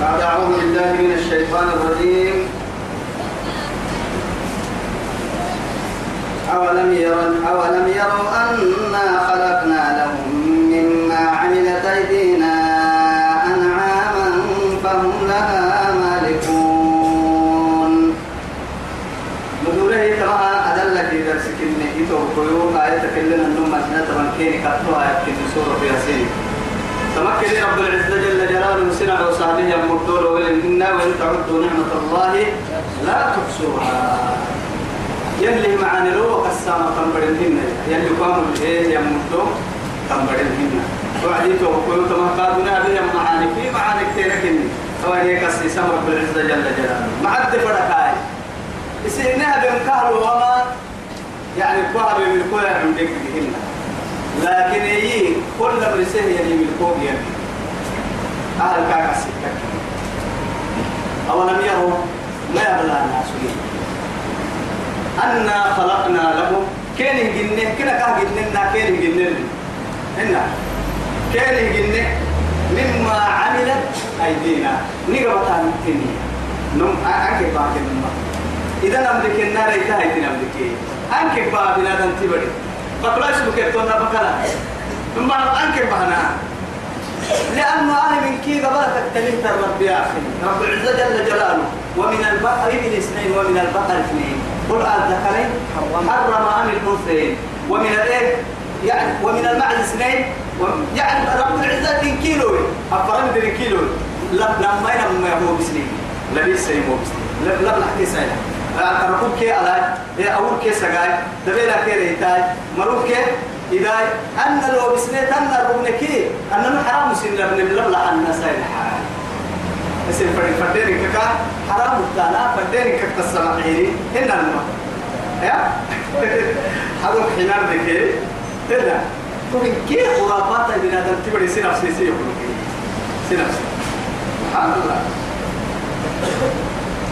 بعد أعوذ بالله من الشيطان الرجيم. أولم يروا أولم يروا أنا خلقنا لهم مما عملت أيدينا أنعاما فهم لها مالكون. مدوره كما أدل في درسك إنه يتوقعوا آية تكلم النوم أثناء تمكين كتوها يكتب سورة ياسين. تمكن رب العزة جل جلاله سنة وصحبه يمدون وإن وإن تعدوا نعمة الله لا تحصوها. يلي معاني لو قسامة تنبرنهن يلي قاموا الهيه يمدوا تنبرنهن وعدي توقعوا كما قالوا نبي معاني. في معاني كتير كني. فوالي قصي سمر رب العزة جل جلاله. معد فرقاي يسينها بمكهل وما يعني كوها بملكوها عندك بهن لكن يي كل مرسيه يلي ملكوه يعني. أهل كاكا سكك أولم يروا ما يبلغ الناس أنا خلقنا لهم كين جنة كنا كه جنة كين جنة. هنا. كين جنة. مما عملت أيدينا. نقبت عن الدنيا نم أنك باكي نم. إذا نملك النار إذا هيتي نملك أنك بابنا دنتبري فكلا اسمك يتونا بكلا ثم أنك بهنا لأنه أنا من كي قبلت التلمت الرب يا أخي. رب العزة جل جلاله. ومن البقر من اثنين ومن البقر اثنين. قل الذكرين حرم أم الأنثيين. ومن الإيه؟ يعني ومن المعز اثنين. يعني رب العزة من كيلو أفرم من كيلو لا لما ينام هو بسنين. لا ليس هو بسنين. لا لا نحكي سايا ركوب كي على أول كي سجاي دبيلا كي ريتاي مروب كي إذا أن لو بسنة أن ربنكي أن حرام سن لبن بلبلا أن سايل حرام اسم فرد فردين كك حرام الدانا فردين كك السماعيري هنا الما يا هذا حنار ذكي هنا تقول كي خرافات بنا دم تبري سنف سيسي يقول سنف سبحان الله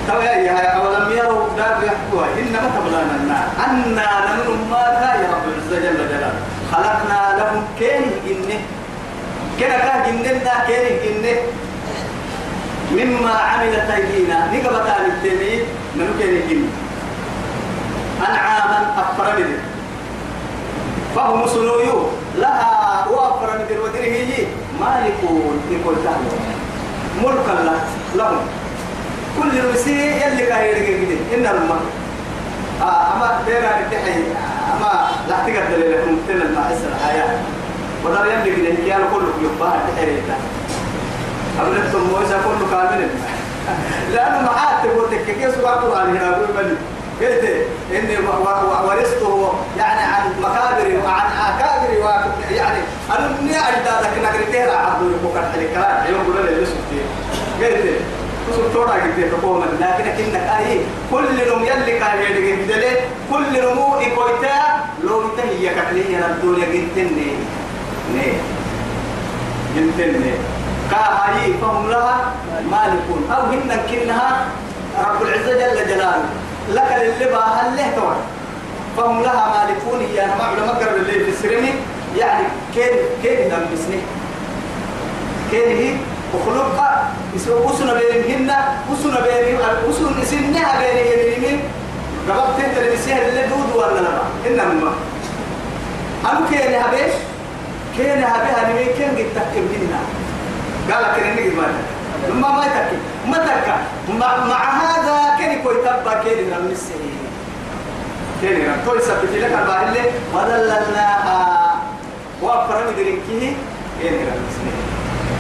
تو يا يا دار يحكوا إنما تبلانا النار أنا نمن ما يا رب العزة جل جلاله خلقنا لهم كين جنة كنا كه جنة كين جنة مما عملت أيدينا نقبت عن التنين من كين جنة أنعاما أفرمد فهم سنويو لها وأفرمد ودره مالكون يقول تعالوا ملكا لهم كل رسي يلي كاي يرجع إن الماء أما دينا التحي أما لا تقدر لكم تنا الماء أسر الحياة ودار يلي كده كيان كله يبقى التحي أبدا موسى كله كامل لأنه معاه تقول تككيس وقرآن هنا؟ أقول بني قلت إني ورثته يعني عن مكابر وعن أكابر يعني أنا من أجدادك نقري تهرع عبد يقول الحلقات يوم قلنا لي قلت تورا قلت تقوم لكن كنا أي كل نوم يلي كان يدق بدله كل نمو إكويتا لو تهي كتلي الدنيا قلتني ني. قلتني كاهاي فهم لها مالكون. أو هن كنها رب العزة جل جلاله. لك اللي باها له توعد فهم لها مالكون هي أنا ما علماء قرر اللي في السرني يعني كين كين دم بسني كين هي؟ وخلق يسوي وسنا بينهن وسنا بين وسنا سنها بين يمين. قبل تنتر بسيه اللي دود ولا لا إنما أنا كين هبه كين هبه هني كين قد تكتب هنا قال كين نجد ما ما تكتب ما تكتب مع, مع هذا كين كوي تبا كين من السنين كين من توي سبت لك الباهلة ودللناها وأفرم درينكيه كين من السنين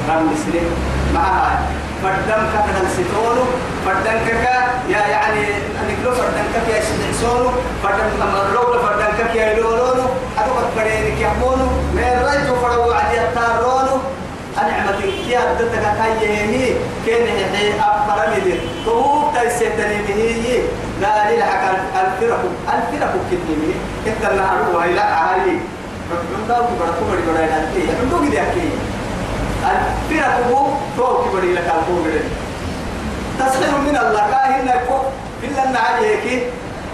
رام السنين معها فردم كذا الستون فردم كذا يا يعني نقول فردم كذا يا سنسون فردم لو فردم كذا يا لولون هذا قد بدين كيمون من رأيت فروا عدي التارون أنعمة كي أدتك كي هي كين هي أفضل من تو تيسيتني قال لي حكى الفرق الفرق كتني كتر نهار وهي لا هاي ربنا كبر كبر كبر يا أخي ربنا كده أخي الفرقه توك بدي لك الكون تسخير من الله كاهن كو إلا أن عليك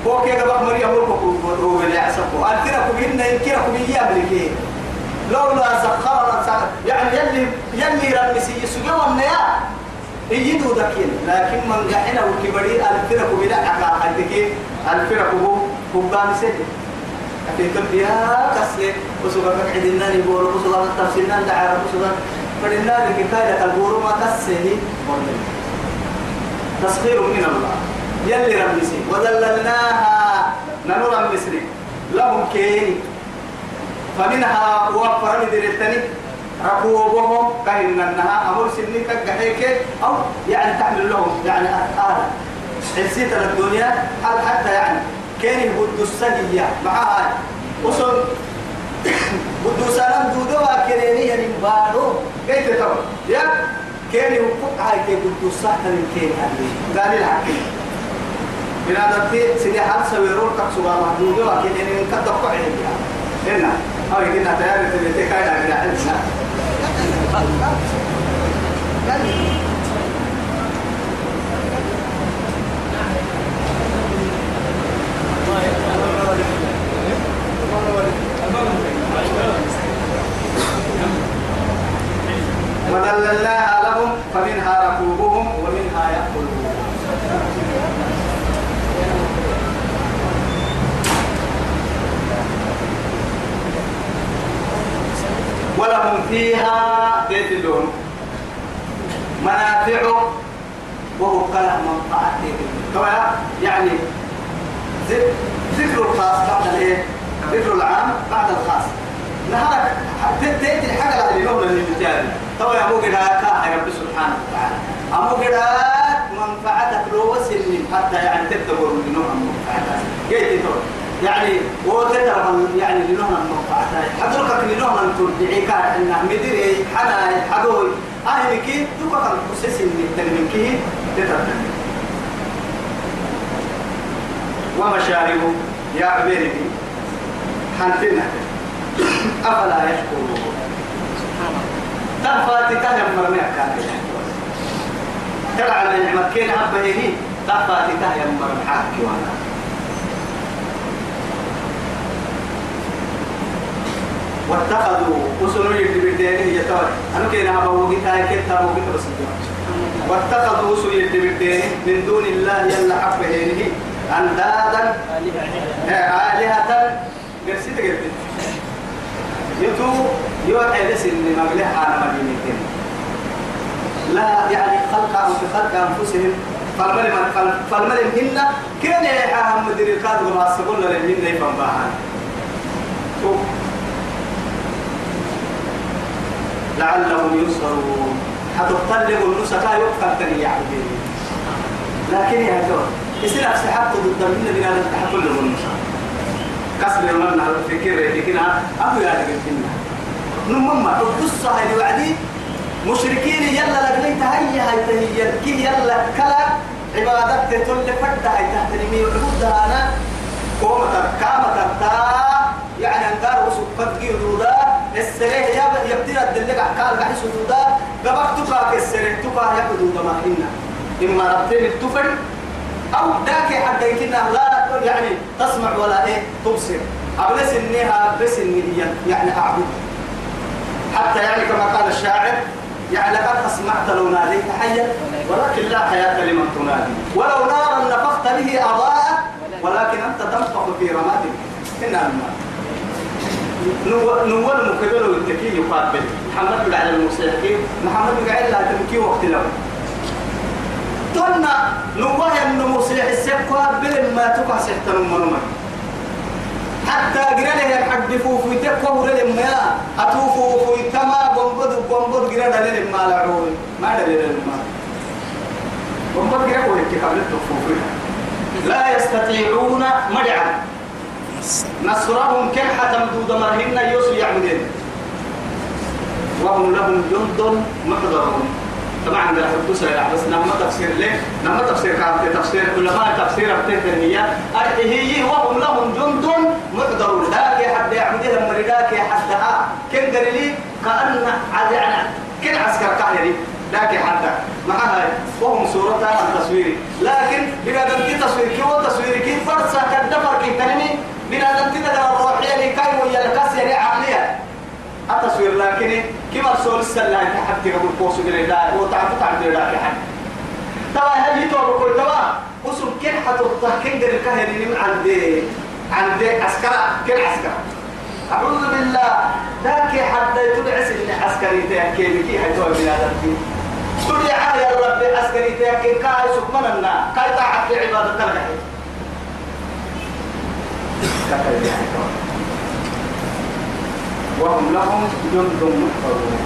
فوق يا جماعة مريم مركو هو اللي يحسبه الفرقه بينا ينكرك بيا ملكي لولا سخرنا يعني يلي يلي رمسي يسجوا النيا يجدوا ذكين لكن من قحنا وكبري الفرق بلا عقا حدك الفرق هو كبان سهل في تبيا كسل وسوق عدنا نبور وسوق تفسيرنا دعارة وسوق فلنا لكفاية البور ما كسله تسخير من الله. يلي رمسي وذللناها. ننور المصري لهم كيني. فمنها وفر مدرتني ركوبهم كهن النها أمر سنين كجحيك. أو يعني تعمل لهم. يعني آلة حسيت الدنيا. حتى يعني كان يبدو السجية معها وصل. بدو سلام دودو كريني يعني بارو كيف تقول يا كان يوقف هاي كي بدو السحر من كين هذه قال الحكي من هذا تي سيدي حال سويرون كسبا محدودو لكن يعني كتب قاعد هنا أو يمكن تيار تبي تكاي على الحلسة وذللناها لهم فمنها ركوبهم ومنها يأكلون. ولهم فيها تيتدون منافع وهو كلام منفعة كما يعني ذكر الخاص بعد الايه؟ ذكر العام بعد الخاص. نهارك تأتي الحاجة اللي لهم اللي طبعا يا قدرات يا رب سبحانه وتعالى. قدرات منفعتك لو وسلم حتى يعني تدبر منهم منفعتك جيت تقول يعني وتتر يعني لنهنا المنفعة حضرتك لنهنا ترجعيك إن مدري حنا حدوي أهل كي تبقى القصص اللي تنمين كي تتر ومشاربه يا عبيري حنتنا أفلا يشكرون. تفاتي تهم مرمي كان ترى على نعمة كين عبه هي تفاتي تهم مرمي حاكي وأنا. واتخذوا أسنوا يدبردين يتوى. أنا كنا أبوه تاي كتا أبوه بس واتخذوا أسنوا يدبردين من دون الله يلا حبه أندادا آلهة. قرسيت قرسيت يتو يوحي لس إن مغلح على مدينتين لا يعني خلق في خلق أنفسهم. فالملم فالملم هن كان يحاهم مدير وما سقولنا لهم يفهم باهان لعلهم ينصرون. حتطلق النسكا يقفل تني يعني لكن يا جور يصير نفس حتى ضد من بنا تحت كل النسكا كسر المرنا الفكر لكن أبو يا نمما القصة هذه وعدي مشركين يلا لقلي تهيا هاي تهيا كي يلا كلا عبادك تقول فرد هاي تحت نمي وعبودها أنا؟ قومة كامة تا يعني أنقار وسقط جيودا السريه يا يبتدي الدلك قال قاعد سودا قبك تقع السريه يا حدود ما إنا. إما ربتين التفر أو ذاك حتى يمكن لا يعني تسمع ولا إيه. تبصر. أبلس إنها بس إني يعني أعبد. حتى يعني كما قال الشاعر يعني لقد أسمعت لو ناديت حيا ولكن لا حياة لمن تنادي. ولو نارا نفخت به أضاءت ولكن أنت تنفخ في رمادك إنها الماء نول مكبل والتكي يقابل. محمد بن على المسيحين محمد بن على تمكي وقت له. تنا نوه إنه مسيح السبقة بل ما تقع سحت المرمى حتى قرأ له حد فوفو يتقوه لما أتوفو فو يتما بمبد بمبد قرأ له لما لعون ما دليل لما بمبد قرأ له كي قبل التفوفو لا يستطيعون مدعا. نصرهم كرحة مدود مرهن يوسف يعبدين وهم لهم جند محضرون. طبعا عندنا حدوث يا بس نما تفسير ليه؟ نما تفسير كان تفسير. علماء تفسير التنمية هي وهم لهم جند محضرون. ذاك حد يعبدها مريداك حدها كن قال كأن عاد يعني كن عسكر كاهري ذاك حتى. معها وهم صورتها التصوير لكن بقى دمتي تصوير كي تصوير كي فرصة كدفر كي تنمي؟ بنا دمتي تدر الروحية لكي ويا يعني عقلية أتصوير لكن كما رسول السلام تحدي يقول قوس بلا لا هو تعرف تعرف لا تحد توا هل يتوب كل توا قسم كن حتى كن قد الكهر من عندي؟ عندي عسكر كن عسكر أعوذ بالله. ذاك حد؟ تدعس إن عسكري. تأكل كي هتوب بلا ذنبي تدعى يا آه رب عسكري تأكل كاي سكمنا لنا كاي تعب في عبادتنا كاي وهم لهم جند محضرون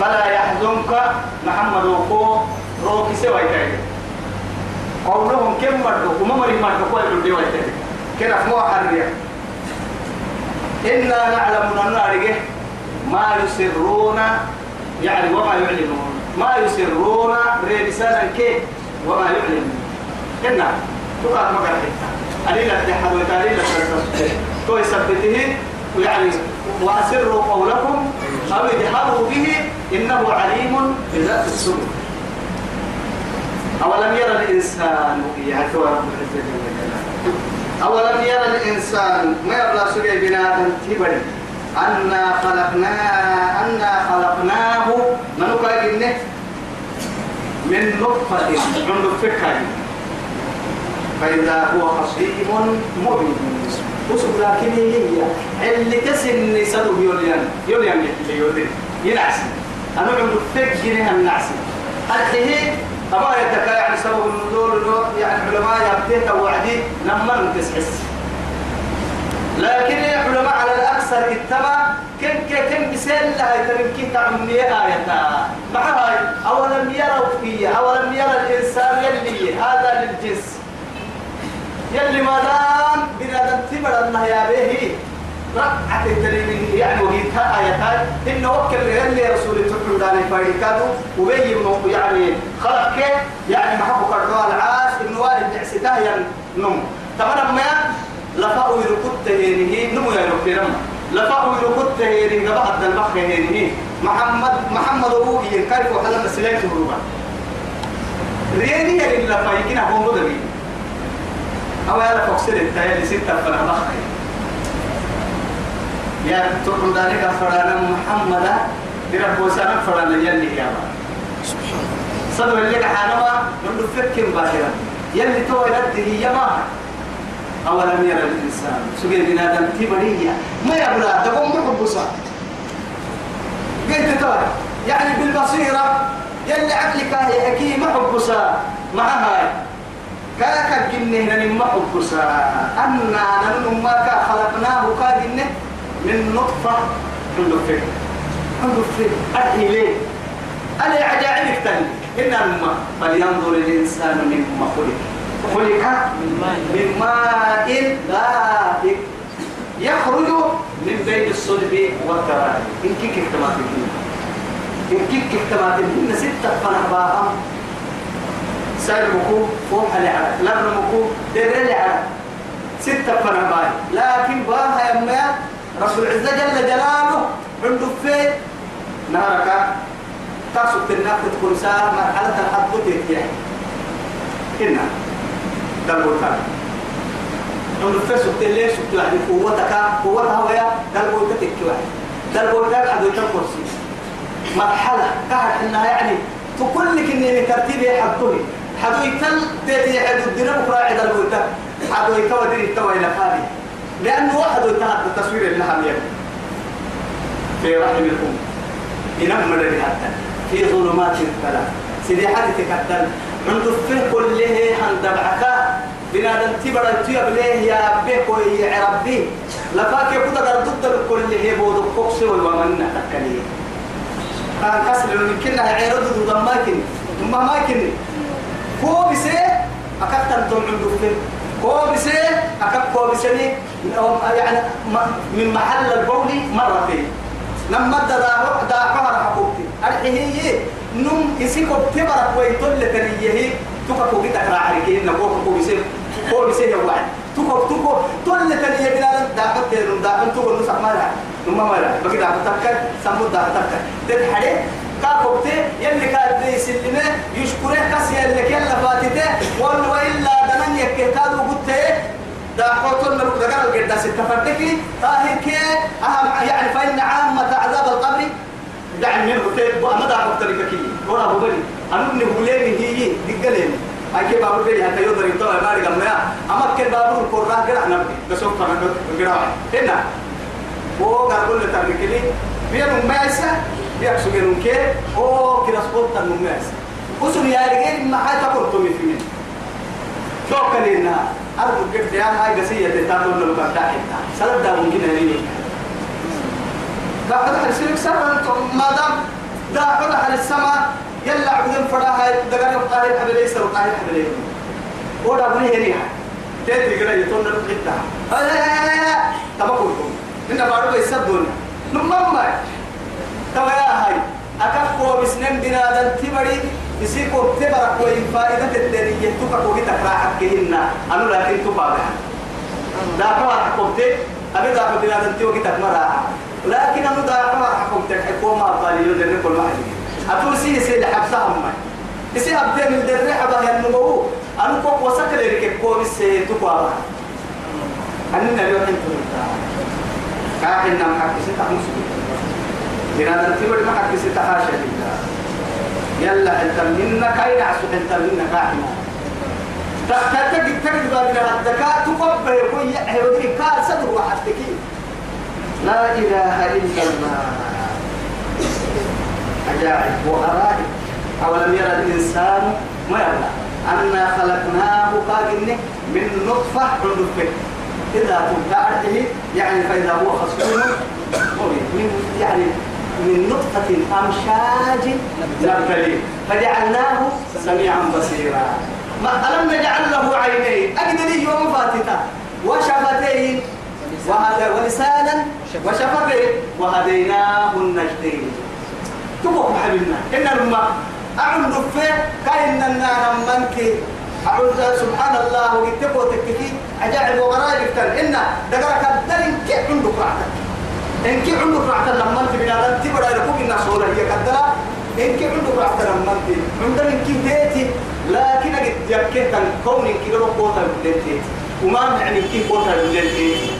فلا يحزنك محمد وقو روكي سوى يتعي قولهم كم مردو؟ وما مري مردو كوي بردي ويتعي كده فمو حرية. إنا نعلم أن ما يسرون يعني وما يعلنون. ما يسرون رسالة كيف وما يعلنون. إنا تقال مقر حتى أليل التحد وتأليل التحد تو يثبته يعني وأسروا قولكم أو اجهروا به إنه عليم بذات الصدور أولم يرى الإنسان يعني أولم يرى الإنسان ما يبلغ سوريا بنادم تبري أنا خلقناه أنا خلقناه. من قال من نطفة. من نطفة فإذا هو خصيم مبين. وسب لكن هي اللي تسن سدو يوليان يوليان اللي يولين ينعس. أنا عند فكرها النعس الحين أما يتكا يعني سبب النزول يعني علماء يبتيه وعدي لما تسحس. لكن علماء على الأكثر اتبع كم كم بسال لها يتمكن تعمي آية. مع هاي أولم يروا فيه أولم يرى الإنسان يلي هذا للجنس. يلي ما دام بنادم تمر الله يا به رقعة التلمين يعني وهيتها آياتها إن وكل يلي رسول تقول داني فايدكاتو وبين يعني خلق كيف يعني محبو كردوا العاس إنه والد دعسته ينم تمام ما لفاو يركض هينه. نمو يا رب لفاو يركض هينه. قبعد البخ هينه. محمد محمد أبوه كيف وحلم سليته روبا ريني يلي لفايكنا هو مدري أو يلا فوكسر التايل ستة فنا بخي يا تقول ذلك فرانا محمد درب وسنا فرانا يلي يا سبحان صدق اللي حانما من فكر باهرا يلي تو يرد هي ما. أولم يرى الإنسان سجل بنادم تبرية ما يبلا تقوم بحبسا قلت ترى يعني بالبصيرة يلي عقلك هي حكيم حبسا معها كاكا جنة نما حبسا أنا ننم ما خلقناه كا جنة من نطفة عنده فيه أدعي ليه؟ أنا عجائبك تاني إن أما فلينظر الإنسان مما خلق. خلق من ماء. دافق يخرج من بين الصلب والترائب إن كيك اكتمات إن كيك اكتمات إن ستة فنحباها سائر مكو فوق العرب لبن مكو دير العرب. ستة فنباي. لكن باها يما رسول العزة جل جلاله عنده في نهارك تاسو تناك تدخل ساعة مرحلة الحد تيتيح إنا. دلبوتان عنده في سكت الليل سكت يعني قوتك قوتها ويا دلبوتك تكوي دلبوتك حدو تنكرسي مرحلة. قاعد إنها يعني تقول لك إني ترتيبي حطوني حدو يتل تيتي حدو الدين بكرة عيد البوتا حدو يتوى دين التوى إلى فادي لأنه واحد يتهد التصوير اللهم يبني في رحم الأم. إنما مدري حتى في ظلمات الثلاث سيدي حدث كتل. عند الفه كله هندبعك بنادم تبرا تيا بليه يا بيكو يا ربي. لفاك يكون ضد كله بود كوكس ومن تكليه. كان كسر من كنا عيرد ضد ماكن ما ماكن كو بسي أكتر تم عنده فيه كو بسي أكتر كو بسي يعني من محل البول مرتين. لما دا دا حمر حقوقتي الحين نم يسيكو تبرك ويطل تنيه تكا كو جيتا راعي كي نكو كو بسي كو بسي يا واحد تكو تكو تل تنيه بلا دا حتى دا انتو نص مالا. نما مالا. بكي دا تكا سمو دا تكا تدحري كاكوبتي يلي كاد يسلمه يشكره كسي اللي كلا فاتته ولا وإلا دمن يكتادو قلت دا حوتنا لك دقال القرداس التفردكي طاهر كي أهم يعني فإن عامة عذاب القبر. دعني من قلت ما دا قلت لك كي ورا هو بني أنا ابن هوليني هي دقلين. أي كي بابور بيجي حتى يقدر يطلع ما رجع ما. أما كي بابور كورة كده أنا بسوق فنا كده هنا هو قال كل ترى كلي بينهم ماسة بيحسوا بينهم كي أو كده تنهم ماسة وسون يا رجال ما حد تقول تومي في مين توكلنا أرجو كده يا هاي قصية تتابعون لو كان داخل. سلام ده ممكن هني بعد حد سلك سبب ما دام دا حدا على السماء يلا عبدين فراها دقار قاهر حبل يسر قاهر حبل يسر ودا بني هنيها تدري كده يتون القطة تبقولكم إن بارو يسدون نمما توا يا هاي أكفوا بسنين بنا دن تبري يسيكو تبرك وين فائدة الدنيا تبقى وقت أكراحك كهنا. أنا لكن تبقى دا كوا حكمتي أبي دا بدنا دن تيوقي تكمرها لكن أنا دا كوا حكمتك حكومة قاليو لأن كل واحد أتول سي سي لحبسها أمي. يسي أبدي من دري حبا ينمو أنا كوك وسك لريك كوم سي تقوى أننا اليوم أنتم كاحنا محكي ستا بنا نتبر محكي ستا حاشا لله يلا أنت منا كاين عسو أنت منا كاحنا تحتاج تجد بابنا الذكاء تقبل يكون يحيى كار صدر واحد لا إله إلا الله عجائب وغرائب أولم يرى الإنسان ما يرى أنا خلقناه قاقنه من نطفة عندك إذا كنت أعرفه يعني فإذا هو خصوم من يعني من نطفة أمشاج نبتلي فجعلناه سميعا بصيرا. ما ألم نجعل له عينين؟ أجدني يوم فاتتا وشفتين وهذا ولسانا وشفتين وهديناه النجدين. تبقى حبيبنا. إن الماء أعلم فيه كاين النار منك. أعوذ سبحان الله. ويتبو تكفي عجائب وغرائب كتن إن دقرك الدلين كي عندك رعتا إن كي عندك رعتا لما أنت بنا أنت تبرا يكون الناس ولا هي كدلا إن كي عندك رعتا لما أنت عندك كي تيتي. لكن أجد يكيت الكون إن كي لو قوتا بالتيتي وما يعني كي قوتا بالتيتي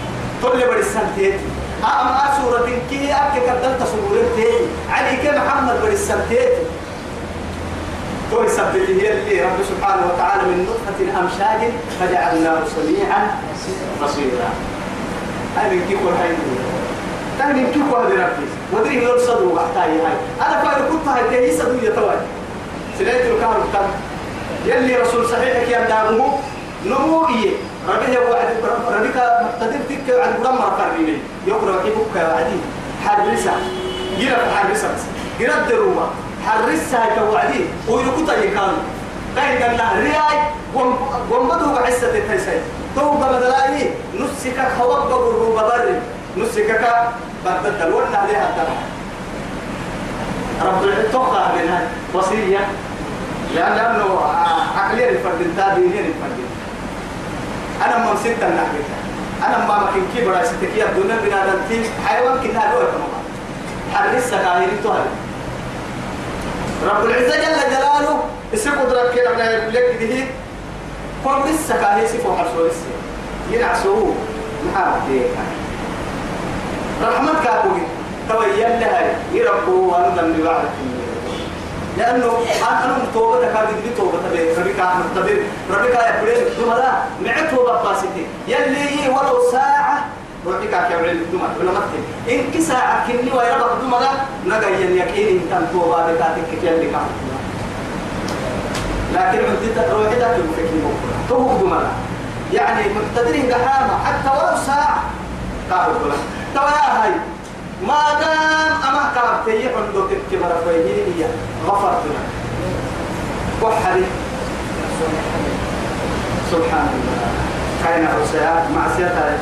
طلع بدي السنتيتي أم أسورة كي أكي كدلت سورة علي كي محمد بدي السنتيتي تو يثبت هي اللي رب سبحانه وتعالى من نطفة أمشاج فجعلناه سميعا بصيرا. من كيف هاي من كيف هذا ربي ودري لو صدوا وحتاي هاي. أنا فاير كنت هاي تهي صدوا يتواي سنيت الكار كان يلي رسول صحيح يا دامو نمو إيه. ربي هو وعد ربك مقتدر تك عن قرام مرقريني يقرأ كيفك يا وعدي. حرب لسان جرب لسان جرب دروما حرسها كوعدي ويركض يكانوا كاين قال له رياي. قم بدو بعسة التيسي تو بدلاي نسكك خواب بقر ببر نسكك بدل دلونا عليها الدم. رب التوقع منها وصية. لأنه عقلية الفرد تابعين الفرد. أنا ما مسكت النحو أنا ما مكن كي برا ستكي الدنيا بنادم حيوان كنا دور كمان حرسها كاهي تهرب رب العزة جل جلاله اسم قدرك كده من لك ده قم لسه كاهي سيفو حرسو لسه ينعسوه محمد رحمتك أبوي. تويل لها يربو وأنا من بعد لأنه أنا توبة كان يدري توبة. تبي ربك أحمد تبي ربك يا بريد دملا معته بقاسيتي يلي ولو ساعة ربك يا بريد دملا ولا مكتب إن كساعة كني ويربك دملا نجا يكين إن كان توبة بتاعتك يلي كان. لكن عدت روحي ذاك الفكر توبة دملا يعني مقتدرين قحامة حتى ولو ساعة. قالوا توا يا هاي ما دام أما كربت يحن تكبر فيه غفرت لك وحري. سبحان الله. كاين عسيات معصية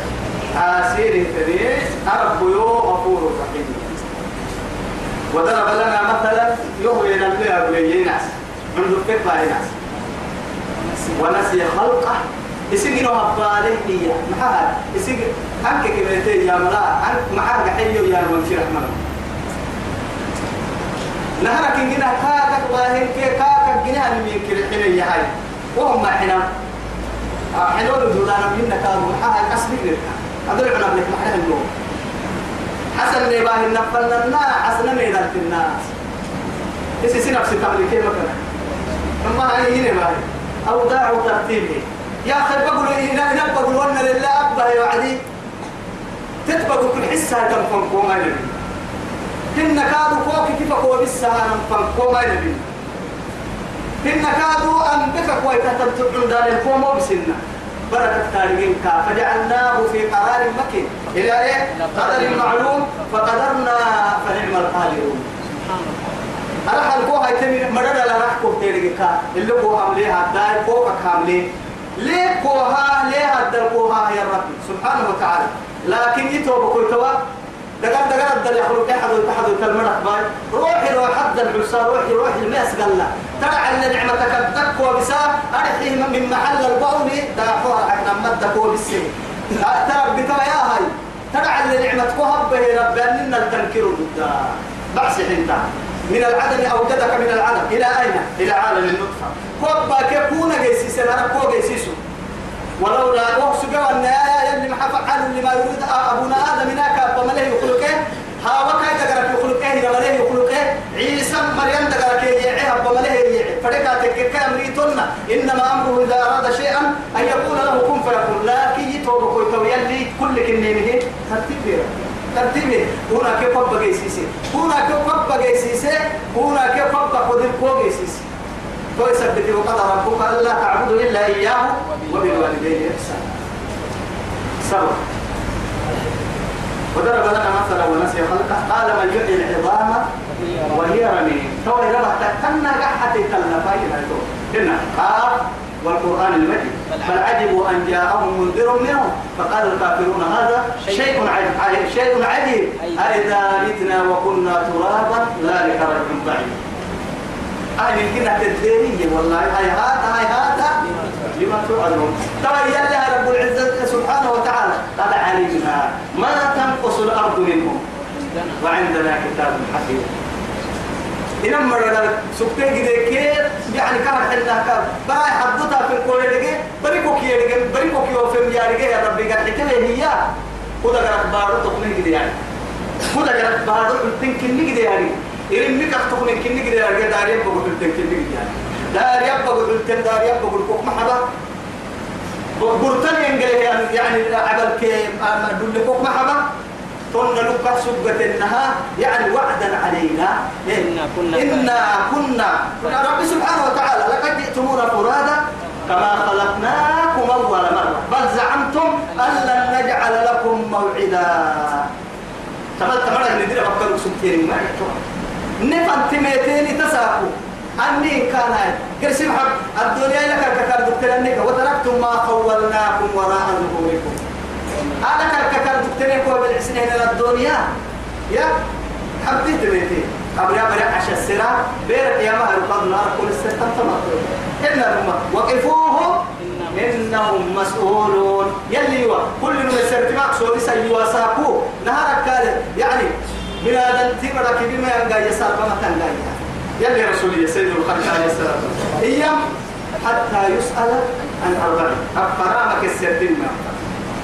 عسير تريس أرب يو غفور رحيم. وضرب لنا مثلا يهوي نبيها بليناس منذ كيف ناس. ونسي خلقه. يسجنوا هبالي هي محال يسجن أنك كبرتي يا ملا أنك معاك حيو يا المنشي رحمه نهرك إنجنا كاكك باهن كي كاكك جنها من كل يا هاي وهم حنا حلول دولانا منا كانوا محال أسبق لك هذول عنا بلك محل النوم حسن لي باهن نفلنا الناس حسن لي ذات الناس إيش سنفسي تملكي مثلا ما هي هنا باهن أوداع ترتيبه يا أخي بقول إنا إنا بقول وأنا لله أبا يا وعدي تتبقى كل حسها تنفن كوما يلبي هن كادوا فوق كيف هو بسها ننفن كوما يلبي هن كادوا أن بك كويتا تبتعون دار الكوما بسنة بركة تاريخين كا فجعلناه في قرار مكين. إلى إيه؟ قدر معلوم فقدرنا فنعم القادرون. أنا حلقوها يتمي مرد على رحكو تيريكا. اللي هو عمليها داي فوق كاملين ليه كوها؟ ليه هدر كوها يا ربي؟ سبحانه وتعالى. لكن يتوب كل توا دقات دقات دل يخلق أحد وتحد وتلمرك باي. روحي روح حد الحسا روحي روحي الماس قال ترى أن نعمتك الدك وبسا أرحي من محل البول دافوها حقنا مدك وبسي ترى بتوا يا هاي. ترى أن نعمتك هبه ربي. أننا التنكير ضد بعث حنتا من العدم أوجدك من العدم. إلى أين؟ إلى عالم النطفة. كوبا كيكون جيسيس أنا كو جيسيسو ولولا جوا أن يا اللي ما فعل لما يريد أبونا آدم هناك أبا مليه يخلقه؟ ها وكاي دقرك يخلقه إلى مليه يخلقه؟ عيسى مريم دقرك يعيه أبا مليه يعيه فريقا تككا أمريتنا إنما أمره إذا أراد شيئا أن يقول له كن فيكون لكن يتوب كوي توي اللي كل كنيمه ترتيب ترتيبه هنا كيف بقى جيسيسي هنا كيف بقى جيسيسي هنا كيف بقى قدر كو جيسيسي كويس بدي وقد ربك ألا تعبدوا إلا إياه وبالوالدين إحسانا. سوا وضرب لنا مثلا ونسي خلقه. قال من يحيي العظام وهي رميم. تو ربح تكنا قحتي تلفاي هنا قال والقرآن المجيد. بل عجبوا أن جاءهم منذر منهم. فقال الكافرون هذا شيء عجيب. شيء عجيب. أإذا متنا وكنا ترابا ذلك رجل بعيد. أهل الكنة الدينية والله. هاي هذا هاي هذا. لما توعدون ترى يلها رب العزة سبحانه وتعالى. قد علمنا ما تنقص الأرض منهم وعندنا كتاب حكيم. إنما مرة سكتة كده يعني كان حنا كان. براي حدتها في الكل دقي بريكو كي دقي بريكو كي وفهم يا دقي يا ربي. قال حكي هي. خذ قرأت بارو تقني كده يعني. خذ قرأت بارو تنكني كده يعني. إرم مك تقني كني كده يعني داري بقول تنكني كده. يعني داري بقول تن داري بقول كوك محبا قرطان ينقله يعني عبل كي دول كوك محبا كنا لك سبة إنها يعني وعدا علينا. إنا كنا إنا كنا. رب سبحانه وتعالى لقد جئتمونا فرادا كما خلقناكم أول مرة. بل زعمتم أن لن نجعل لكم موعدا. تمام تمام ندير بكر سبتين. ما يحتوى نفن تميتين تساقوا أني كان كرسي محب الدنيا لك ككار دكتور وتركتم ما خولناكم وراء ظهوركم. أنا كركتر دكتورين كوا بالحسنين إلى الدنيا. يا حبيت بيتي. قبل عشان السرعة بيرك يا مهر قد نار كل الستة تمطر إلا هم وقفوهم إنهم مسؤولون. يلي كل من السرتماك سوري سيوا ساكو. نهارك قال يعني من هذا التمرة بما ينقى يسار فما تنقى. يلي رسولي سيد الخلق عليه السلام. إيام حتى يسأل عن أربعين. أفرامك السرتماك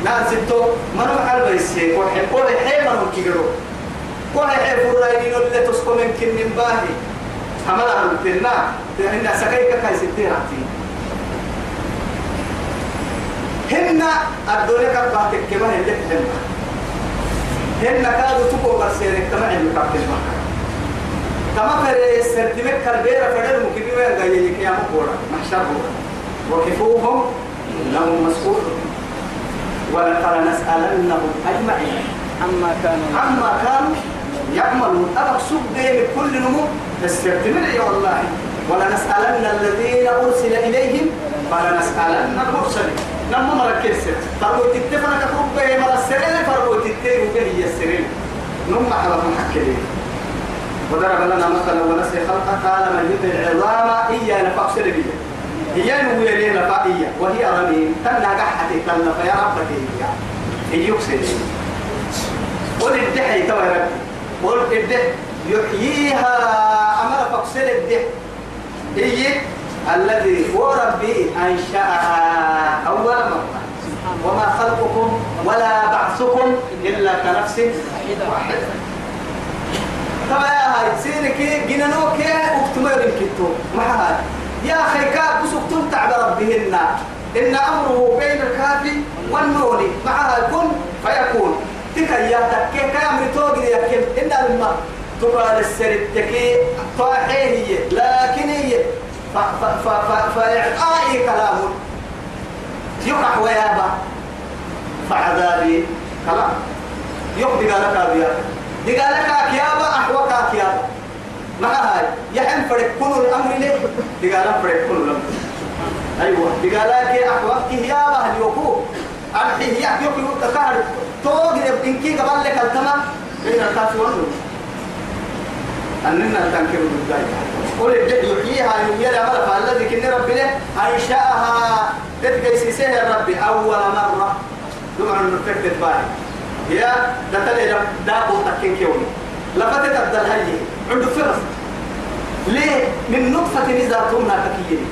ناس ستو منو حال بيسي كو حي كو حي منو كيغرو. كو حي فرايني نو اللي تسكو من كن من باهي. حملا هلتنا إن سكيك كاي ستيراتي هن الدنيا كباتك كما اللي تهمها هن كادوا تكو برسيرك تمع اللي كابتن كما فري سرتمك كالبيرة فدر مكبي وين غاية لك يا مقورة محشر وكفوهم لهم مسؤول. ولقد نسألنهم أجمعين. عما كانوا عما كانوا يعملون. أبقى سوق دين كل نمو استرتمر يا والله. ولنسألن الذين أرسل إليهم ولنسألن المرسلين نما مركز فرقوا تتفنا كفرق به مر السرين فرقوا تتيروا به السرين نما حبا محكلين وضرب لنا مثلا ونسي خلقه قال من يطع العظام. إيا نفق سربيه هي نقول لنا فائية وهي رميم تنا قحتي. تنا فيا ربك هي يكسر قل الدحي تو يا ربي. قل الدح يحييها. أمر فقسل الدح هي الذي هو ربي أنشأها أول مرة. وما خلقكم ولا بعثكم إلا كنفس واحدة. طبعا يا هاي سينك جنانوك اكتمر الكتو ما هاي؟ يا أخي كاب بسك تعب ربهن إن أمره بين الكاف والنون. معها كن فيكون. تكيا تكي كامل توقي يكيم إن الماء تقال السرد تكي طاحيه لكن هي فإعطائي كلام. يقع ويابا. فعذابي. كلام. يقضي لك أبيا. دقالك أكيابا أحوك أكيابا. مع هاي. يحن فرق كل الأمر ليه؟ دقالك فرق كل الأمر. أيوة. دقالك أحوك يابا هل يوكو أرحيه يحيوك يوكا توقي إنكي قبل لك التمام بين الكافي والنور أننا تنكر بالله قل الجد يحييها يحيي الأمر فالذي كن ربنا. أنشأها تتقي سيسيه الرب أول مرة. دمع النفكت باي يا دتلي دابو تكين كيوني لفتت أبدال هاي عنده فرص ليه؟ من نطفة نزا تومنا تكيين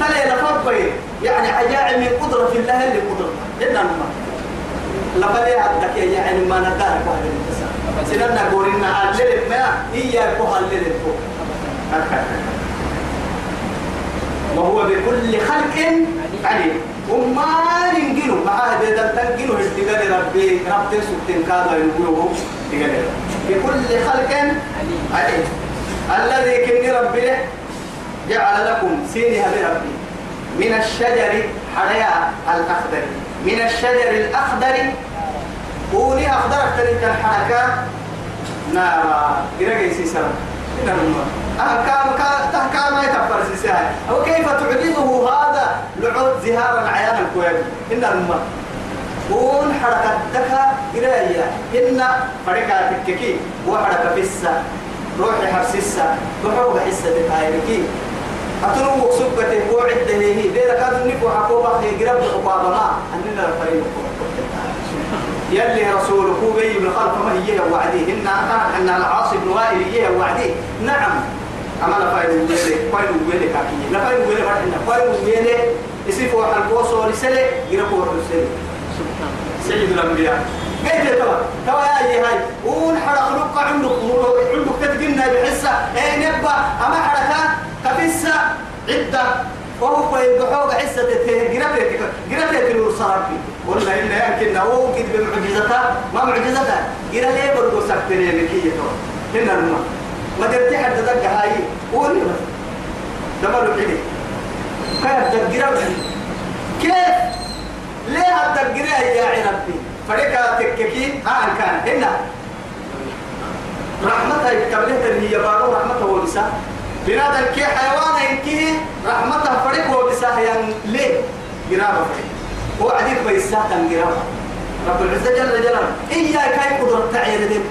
تلي لفضل يعني عجائب من قدرة الله اللي قدرته جدا ما. لفلي عبدك يعني ما ندارك واحد الانتصار سننا قولنا علل ما إياك وهلل فوق وهو بكل خلق عليم. وما ننجنوا مع هذا تنجنوا اشتغال ربي؟ ربي سبتين كذا يقولوا بكل خلق عليم. الذي كن ربي جعل لكم سينها بربي. من الشجر حريا الأخضر. من الشجر الأخضر. قولي أخضر أكتر الحركة نارا. سيسرا إن الماء أهكام تهكام يتفر سيساها أو كيف تعجزه هذا لعود زهار العيان الكويت؟ إن الماء قول حركة دكا إرايا إن حركة تككي وحركة فسا روحي حبسسا روحي حسة بتايركي أتنو مقصوبة وعدة هي. ديرا كادو نكو حقوبة هي قرب الحقوبة ما. أننا الفريق يلي رسولك بي من خلف ما هي وعدي. إن أن العاص بن وائل هي وعدي. نعم. أما لا فايد ويلي فايد ويلي كاكي. لا فايد ويلي فرحنا فايد ويلي يسيف واحد القوس ورسالة يركو ورسالة سيد الأنبياء. قيد توا؟ توا يا أي هاي ون حرق لقى عندك عندك تتجنى بحسة. إيه نبى أما حركة كفسة عدة. وهو يدحوق عسة جربتك جربتك الوصارك قلنا إن يمكن هو قد بمعجزتها ما معجزتها جرا ليه برضو سكتني لكي هنا الماء ما درتي حد دق هاي قولي بس دمر الحدي كيف دق كيف؟ ليه هتدق يا عربي فريقا تككي؟ ها كان. هنا. رحمتها يكبلها هي بارو رحمته ولسا بنادم كي حيوان إنكي رحمته فريق ولسا يعني ليه؟ فريق. هو عديد بيساء تنقرا رب العزة جل جلاله. إياك هاي قدرة تعير دين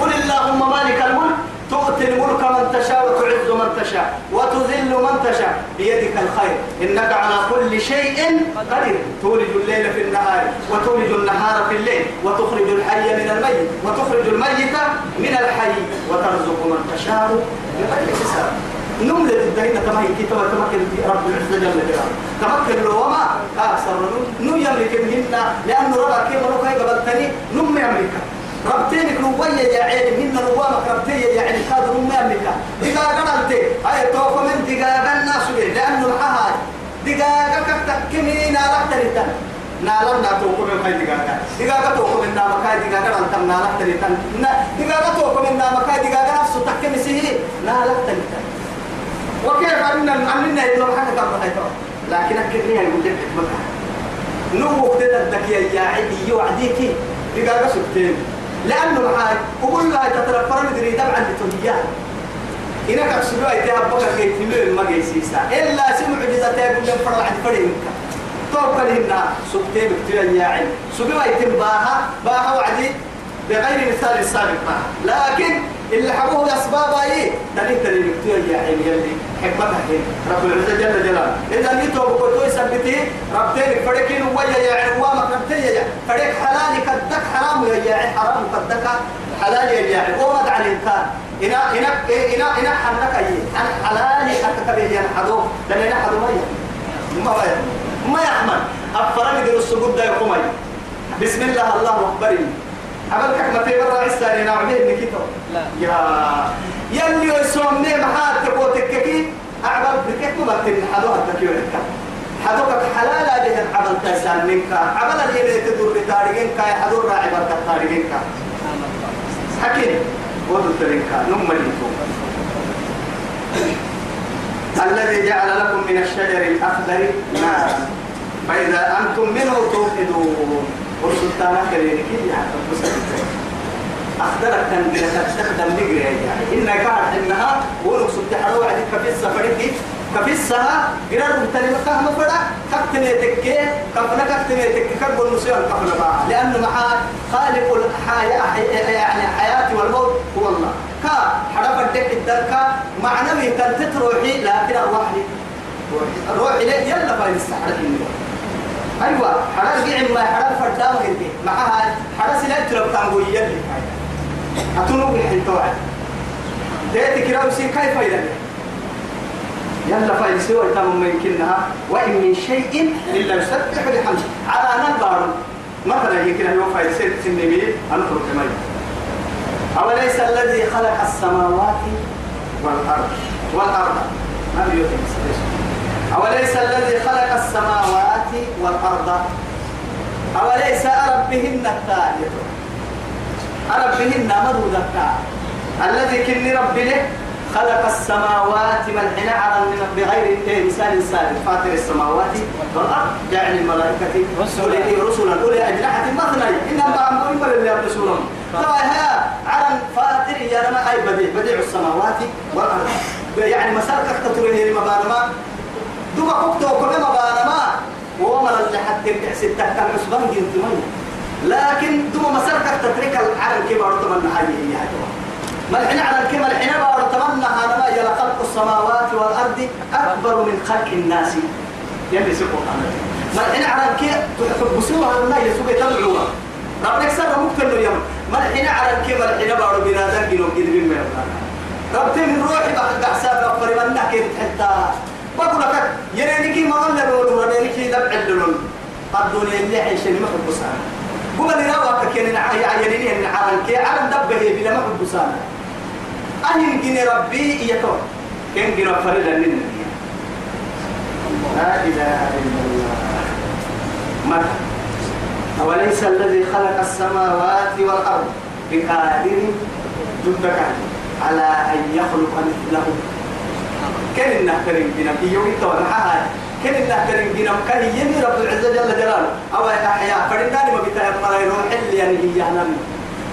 قل اللهم مالك الملك. تؤتي الملك من تشاء وتعز من تشاء وتذل من تشاء بيدك الخير. إنك على كل شيء قدير. تولج الليل في النهار وتولج النهار في الليل وتخرج الحي من الميت وتخرج الميت من الحي وترزق من تشاء بغير حساب. نملة الدهينة كما هي كتابة تمكن رب العزة جل جلاله. تمكن له وما؟ أكثر نم يملك منهن لأنه ربا كيف نم يملك. ربتينك نوية يا عيني من نوامك ربتية يا عيني كاد نم يملك دقاقا قلت أي توقع من دقاقا الناس لأنه الحهاج دقاقا كتكني نالك تريتن نالم نا توقع من هاي دقاقا دقاقا توقع من نامك هاي دقاقا أنتم نالك تريتن دقاقا توقع من نامك هاي دقاقا نفسه تكني سيه نالك تريتن وكيف أننا أننا يدور حاجة قبل هاي لكن أكدني أنا قلت لك حكمتها نو وقتنا الذكية يا عدي يوعديك. دقاقة سبتين. لأنه معاي وقول لها تترفر مدري دمعا لتهيان إنك أقصدوا أي تهبك كي تلو ما جيسيسا إلا سمع جزا تيقول لهم فرع عند فريق منك توقع لهنا سبتين بكتير يا عين سبوا يتم باها. باها وعدي بغير مثال السابق لكن اللي حبوه أسباب أي دليل دليل كتير يا عين يلي حكمتها هنا رب العزة جل جلاله. إذا نيتو بكتو يثبتي ربتين فريقين ويا يا عوامك ربتين يا فريق حلال كدك حرام يا يا حرام كدك حلال يا يا وما على الإنسان. إنا إنا إنا إنا حنك أي. عن حلال حتى كبيه ينحدو دلنا حدو ما ما ما يحمل أفرني دي السجود ده بسم الله الله أكبر. عمل كحمة مرة عساني نعمل نكيتو يا يلي يسومني محات تكوتككي أعمل بكيت مبتن حدوها تكيونك حدوك حلالا به عمل تسان منك. عمل اللي تدور بتاريخك يا حدور راعي بركة تاريخك. حكيني ودو ترينك. نمني الذي جعل لكم من الشجر الأخضر نارا فإذا أنتم منه توقدون. والسلطان كريمك يعني أخضرك كان تستخدم نقري يعني. إنك قاعد إنها ولو سبت حلوة عدك في السفرك كفسها قرار متنمة كهم فرع كتني تكي كفنا كتني تكي كرب المسيح كفنا بقى. لأنه مع خالق الحياة يعني حياة والموت هو الله. كا حرف الدك الدركة معنوي كنت تروحي لكن أروحي روحي ليه؟ يلا فايد السحرة. أيوة حرس قيع ما حرس فردام هندي. معها حرس لا تلو تانغو يلي. أتونو بالحين توعد تأتي كراوسي كيف يدني يلا فايد سوى تام من كنها وإن من شيء إلا يسبح بحمده. على نبار مثلا كنا يوم فايد سيد سنبي أنا ترك أوليس الذي خلق السماوات والأرض؟ والأرض. ما بيوتي أوليس الذي خلق السماوات والأرض؟ أوليس أربهن الثالث؟ أربهن مدود الذي كن رب له خلق السماوات ملحنا على بغير مثال سالم. فاطر السماوات والأرض جعل الملائكة رسلا رسلا أولي أجنحة مثنى إنما أمرهم اللي رسولهم طبعا ها على فاطر يا رما أي بديع. بديع السماوات والأرض. يعني مسارك تطوره المبانما دوما كوكتو كل مبانما وما اللي حتى تحسب تحت العصبان جنت لكن دوما مسارك تترك العالم كما رتمنى هذه هي ما الحين على الكلمة الحين تمنى هذا ما يلا خلق السماوات والأرض أكبر من خلق الناس. يلي سبحانه ما الحين على الكلمة تحب سوى ما يسوق تدعوها ربك سر ممكن اليوم ما الحين على الكلمة الحين بارو بنادم جنو كذبين ما يبغى ربتي من روحي بحق حساب ربي من كيف حتى بقول لك يريني ما ولا بقول يريني دبع اللون الدنيا اللي عايشين ما حب سنة قول لي رواك كان يريني ان على الكي على دبه بلا ما حب سنة أهل جن ربي يكون. كن جن فرد لا إله إلا الله. متى أوليس الذي خلق السماوات والأرض بقادر جدك على أن يخلق مثله. كن النهترين جنم يوم توقعها كن النهترين جنم كان يمي رب العزة جل جلاله. أو أحياء فرناني ما بتاعي مرة حل يعني هي نمي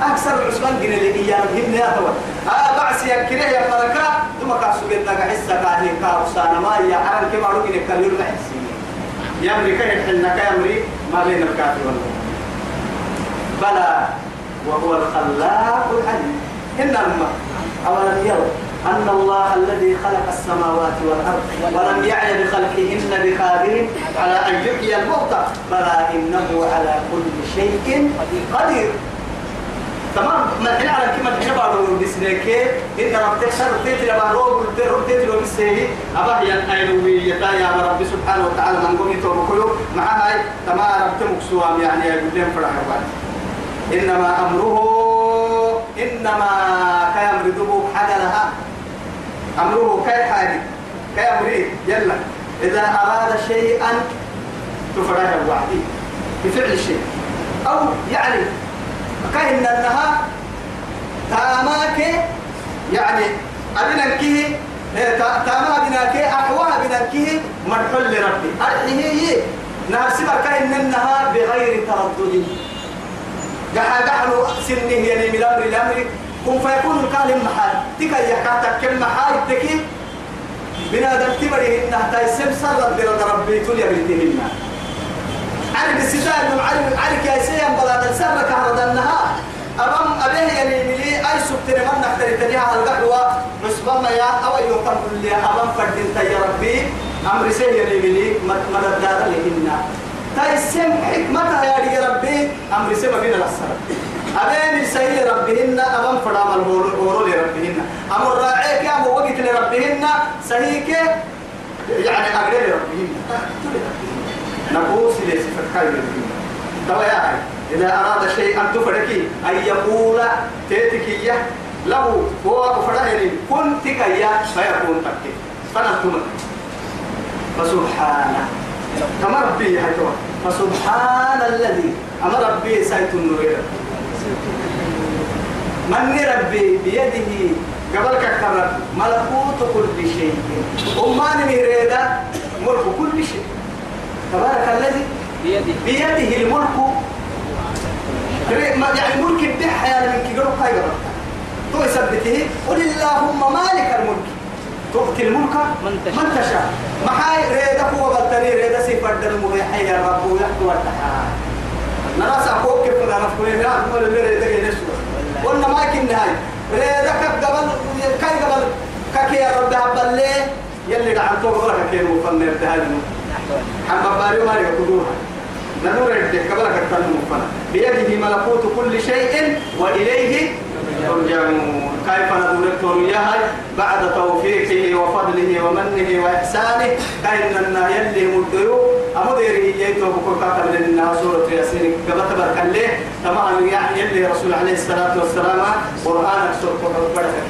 أكثر العثمان جن اللي هي هبنا يا توا آه بعس يا كره يا ملكا ثم كاسو جدا كحسة كاهي كاوسانا ما هي؟ حرام كما روكي نكالير بحسي يا أمريكا يحلنا كامري ما بين الكافر والله بلى وهو الخلاق العليم إن الماء أولم يروا أن الله الذي خلق السماوات والأرض ولم يعي بخلقهن بقادر على أن يحيي الموتى بلى إنه على كل شيء قدير. تمام؟ ما الحين على كلمة الحين بعض بسنك إن رب تكسر تيتي لما روب روب تيتي لو بسه أبا هي أيلوية يا رب سبحانه وتعالى من قوم يتوبكلو مع هاي تمام رب تمكسوام يعني يقولون فرح إنما أمره إنما كيامر دبوك حاجة لها أمره كي حاجة كيامر يلا. إذا أراد شيئا تفرح وحدي بفعل الشيء أو يعني كاين أنها تاماك يعني أبنكه تاما بناك أحواها بناكه مرحل لربي أرحيه ناسبة كاين أنها بغير تردد. جحا جحلو سنه يعني من الأمر الأمر كن فيكون الكلام محال. تكا يحكاتك كم محال تكي بنادم تبري إنها تايسم سرد برد ربي تولي بنتهن عارف الستار إنه عارف عارف يا سيام بلا تسرك هذا النهار. أمام أبيه يعني ملي أي سبتني من نحتري تنيها القحوة رسبما يا أو تقول لي أمام فردين يا ربي. أمر سيء يعني ملي مدد دار لهن تايسم حكمتها يا ربي. أمر سيء ما بين الأسرة سيء ربهن أمام فرام الهورو لربهن. أمر راعيك يا أبو وقت لربهن سهيك يعني أقرب لربهن. نقوس ليس فتكاي توا يا إذا أراد شيئا تفركي أن يقول تيتكية له هو فرعين كن تكيا فيكون تكي فنتم فسبحانه ربي هيتوا فسبحان الذي أما ربي سيت النوير من ربي بيده قبل كرر ملكوت كل شيء أمان ميريدا ملك كل شيء تبارك الذي بيده بيده الملك يعني ملك الدحة يعني من كي قالوا هاي تو يثبته قل اللهم مالك الملك تؤتي الملك من تشاء. من تشاء محاي ريدا هو بلتني ريدا سيفر دل مريحي يا رب ويحكي وارتحا نرى ساقوك كيف أنا نفكر لا نقول اللي ريدا قلنا ما كنا هاي. ريدا كب قبل كاي قبل؟ كاكي يا رب هبل ليه يلي قاعد فوق بركة كيلو وفن يرتهاجم حبا باريو ما يقولوها نور يدك قبل كتن مفنا بيده ملكوت كل شيء وإليه ترجعون كيف نقول إياها بعد توفيقه وفضله ومنه وإحسانه كأن يلي مديو أمدير ييتو بكل كاتب لنا سورة ياسين قبل تبارك الله طبعا يعني يلي رسول عليه الصلاة والسلام قرآن سورة بركة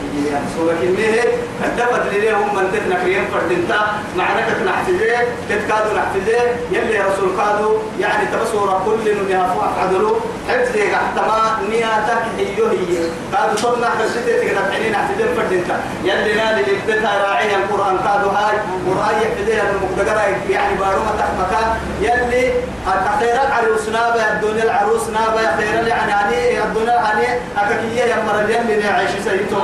سورة كمية الدفت لليهم من تتنا كريم فردنتا معركة نحتجه تتكادوا نحتجه يلي رسول كادوا يعني تبصورة كل نميها فوق عدلو حفظي قحتما نياتك هيو هي كادوا صدنا حرشتي تقدر حنين نحتجه فردنتا يلي نالي لبتها راعيها القرآن كادوا هاي قرآن يحتجه المقدقرة يعني بارومة تحمكا يلي خير العروس نابا الدنيا العروس نابا يعني يعني الدنيا يعني أكاكية يا مرة يلي نعيش سيتو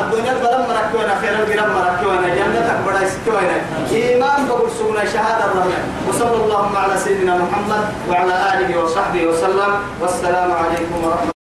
الدنيا البلم مركونا خير القرم مركونا جنتك بدا يستوينا إيمان بقول سونا شهادة الرحمن. وصلى اللهم على سيدنا محمد وعلى آله وصحبه وسلم. والسلام عليكم ورحمة